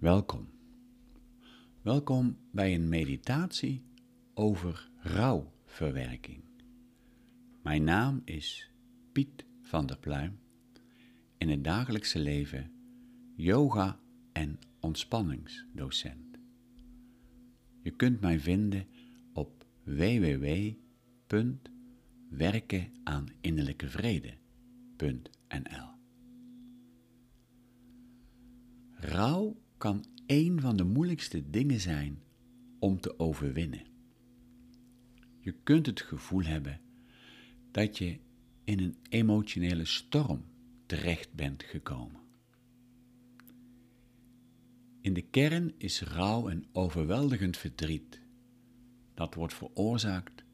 Welkom. Welkom bij een meditatie over rouwverwerking. Mijn naam is Piet van der Pluim. In het dagelijkse leven yoga en ontspanningsdocent. Je kunt mij vinden op www.werkenaninnerlijkevrede.nl Rouw kan een van de moeilijkste dingen zijn om te overwinnen. Je kunt het gevoel hebben dat je in een emotionele storm terecht bent gekomen. In de kern is rouw een overweldigend verdriet dat wordt veroorzaakt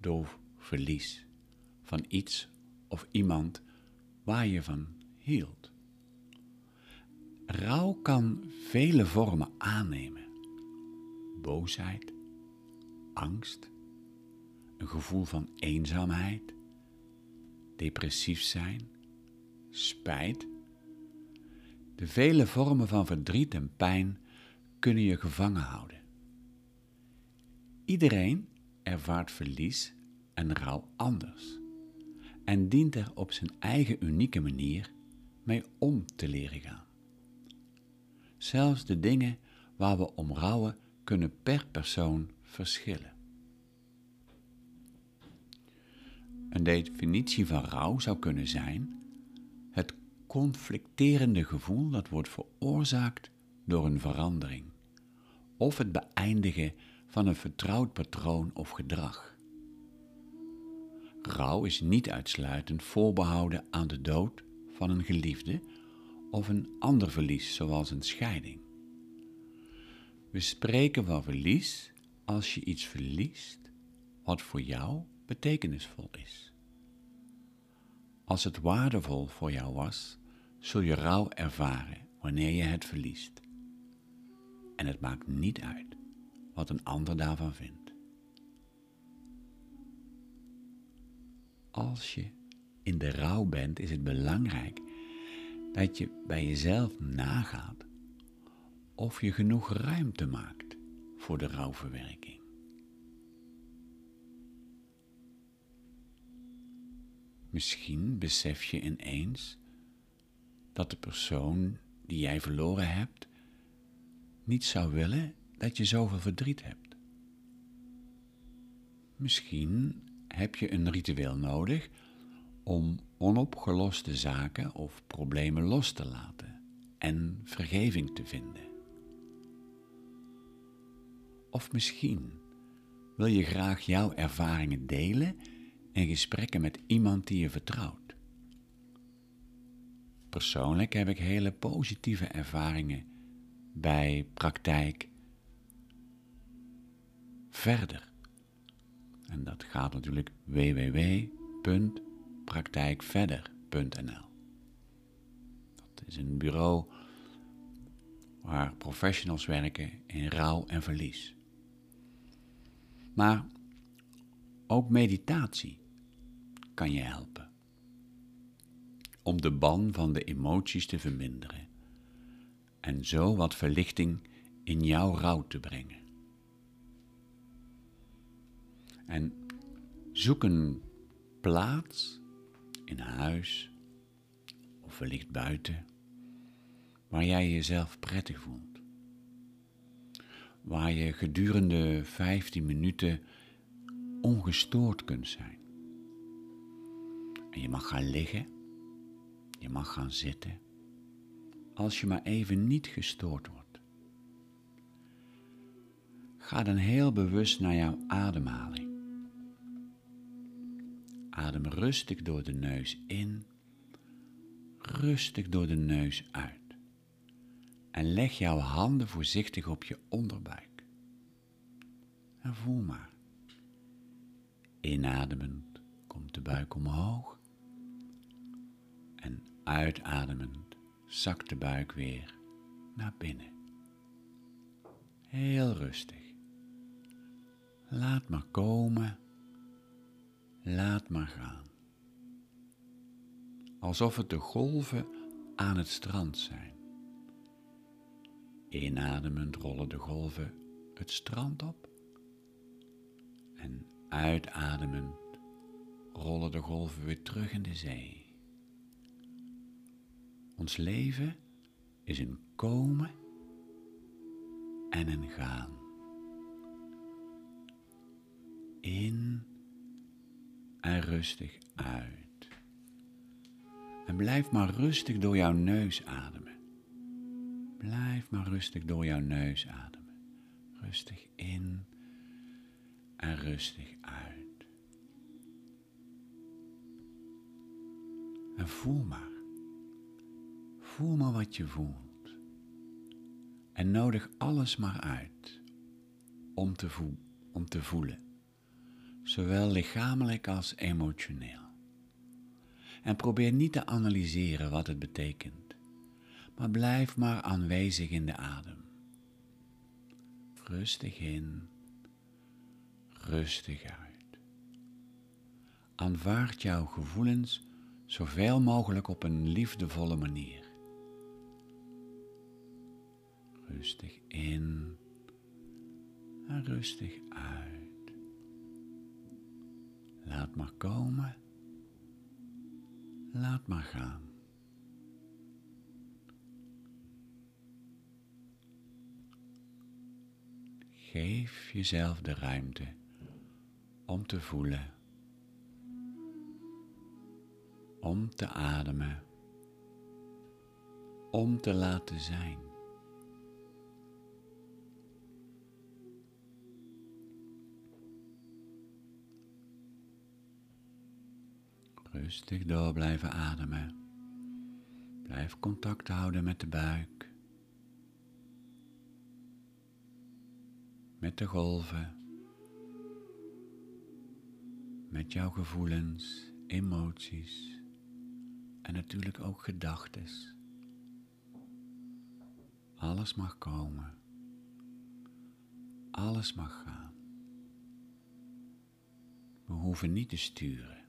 door verlies van iets of iemand waar je van hield. Rouw kan vele vormen aannemen: boosheid, angst, een gevoel van eenzaamheid, depressief zijn, spijt. De vele vormen van verdriet en pijn kunnen je gevangen houden. Iedereen ervaart verlies en rouw anders en dient er op zijn eigen unieke manier mee om te leren gaan. Zelfs de dingen waar we om rouwen kunnen per persoon verschillen. Een definitie van rouw zou kunnen zijn het conflicterende gevoel dat wordt veroorzaakt door een verandering of het beëindigen van een vertrouwd patroon of gedrag. Rouw is niet uitsluitend voorbehouden aan de dood van een geliefde of een ander verlies, zoals een scheiding. We spreken van verlies als je iets verliest wat voor jou betekenisvol is. Als het waardevol voor jou was, zul je rouw ervaren wanneer je het verliest. En het maakt niet uit wat een ander daarvan vindt. Als je in de rouw bent, is het belangrijk dat je bij jezelf nagaat of je genoeg ruimte maakt voor de rouwverwerking. Misschien besef je ineens dat de persoon die jij verloren hebt niet zou willen dat je zoveel verdriet hebt. Misschien heb je een ritueel nodig om onopgeloste zaken of problemen los te laten en vergeving te vinden. Of misschien wil je graag jouw ervaringen delen in gesprekken met iemand die je vertrouwt. Persoonlijk heb ik hele positieve ervaringen bij praktijk verder. En dat gaat natuurlijk www.praktijkverder.nl. Dat is een bureau waar professionals werken in rouw en verlies. Maar ook meditatie kan je helpen om de ban van de emoties te verminderen en zo wat verlichting in jouw rouw te brengen. En zoek een plaats in huis of wellicht buiten waar jij jezelf prettig voelt. Waar je gedurende 15 minuten ongestoord kunt zijn. En je mag gaan liggen, je mag gaan zitten, als je maar even niet gestoord wordt. Ga dan heel bewust naar jouw ademhaling. Adem rustig door de neus in, rustig door de neus uit. En leg jouw handen voorzichtig op je onderbuik. En voel maar. Inademend komt de buik omhoog. En uitademend zakt de buik weer naar binnen. Heel rustig. Laat maar komen Laat maar gaan. Alsof het de golven aan het strand zijn. Inademend rollen de golven het strand op. En uitademend rollen de golven weer terug in de zee. Ons leven is een komen en een gaan. In en rustig uit. En blijf maar rustig door jouw neus ademen. Blijf maar rustig door jouw neus ademen. Rustig in en rustig uit. En voel maar. Voel maar wat je voelt. En nodig alles maar uit om te, om te voelen, zowel lichamelijk als emotioneel. En probeer niet te analyseren wat het betekent, maar blijf maar aanwezig in de adem. Rustig in, rustig uit. Aanvaard jouw gevoelens zoveel mogelijk op een liefdevolle manier. Rustig in en rustig uit. Laat maar komen. Laat maar gaan. Geef jezelf de ruimte om te voelen, om te ademen, om te laten zijn. Rustig door blijven ademen. Blijf contact houden met de buik. Met de golven. Met jouw gevoelens, emoties en natuurlijk ook gedachten. Alles mag komen. Alles mag gaan. We hoeven niet te sturen.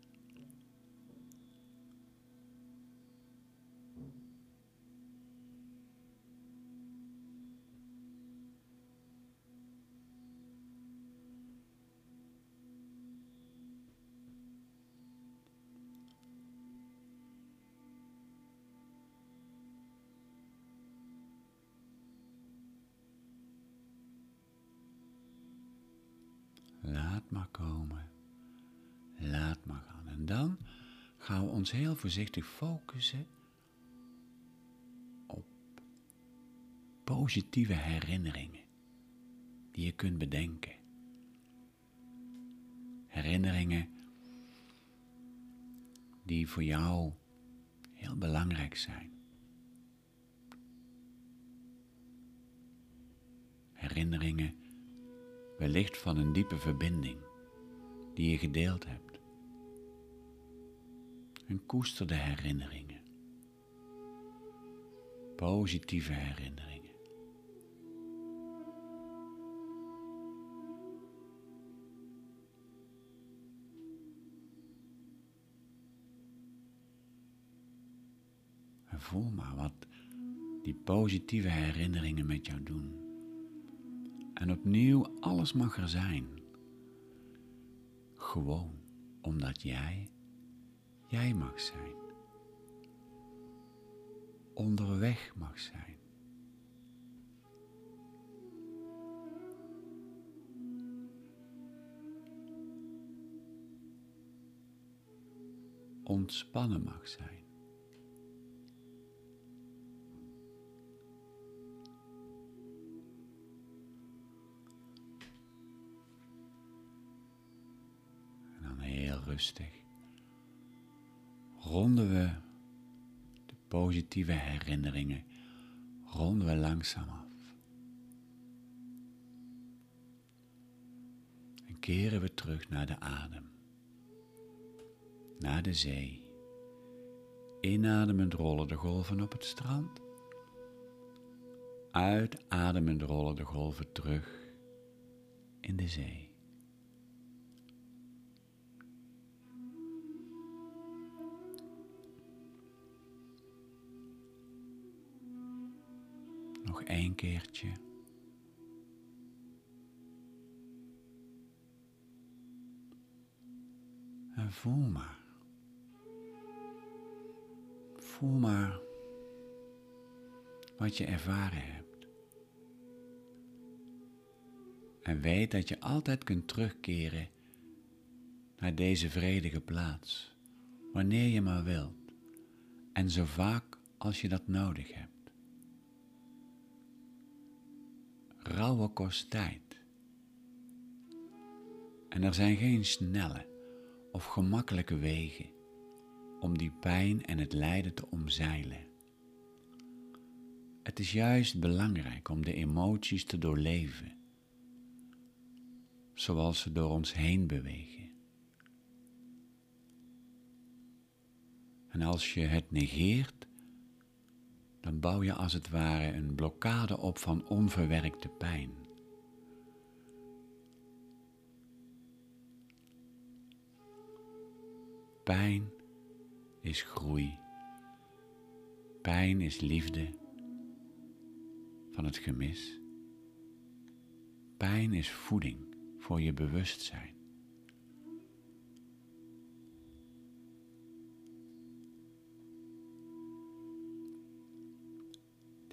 Maar komen. Laat maar gaan. En dan gaan we ons heel voorzichtig focussen op positieve herinneringen die je kunt bedenken. Herinneringen die voor jou heel belangrijk zijn. Herinneringen wellicht van een diepe verbinding die je gedeeld hebt. En koester de herinneringen, positieve herinneringen. En voel maar wat die positieve herinneringen met jou doen. En opnieuw, alles mag er zijn. Gewoon omdat jij, jij mag zijn. Onderweg mag zijn. Ontspannen mag zijn. Rustig. Ronden we de positieve herinneringen, ronden we langzaam af. En keren we terug naar de adem, naar de zee. Inademend rollen de golven op het strand. Uitademend rollen de golven terug in de zee. Nog één keertje. En voel maar. Voel maar wat je ervaren hebt. En weet dat je altijd kunt terugkeren naar deze vredige plaats, wanneer je maar wilt en zo vaak als je dat nodig hebt. Rauwe kost tijd. En er zijn geen snelle of gemakkelijke wegen om die pijn en het lijden te omzeilen. Het is juist belangrijk om de emoties te doorleven, zoals ze door ons heen bewegen. En als je het negeert, dan bouw je als het ware een blokkade op van onverwerkte pijn. Pijn is groei. Pijn is liefde van het gemis. Pijn is voeding voor je bewustzijn.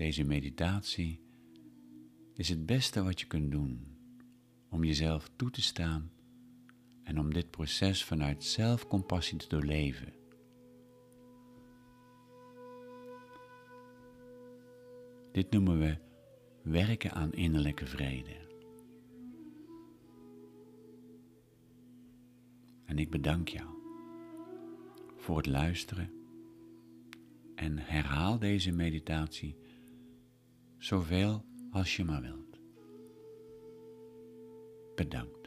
Deze meditatie is het beste wat je kunt doen om jezelf toe te staan en om dit proces vanuit zelfcompassie te doorleven. Dit noemen we werken aan innerlijke vrede. En ik bedank jou voor het luisteren en herhaal deze meditatie zoveel als je maar wilt. Bedankt.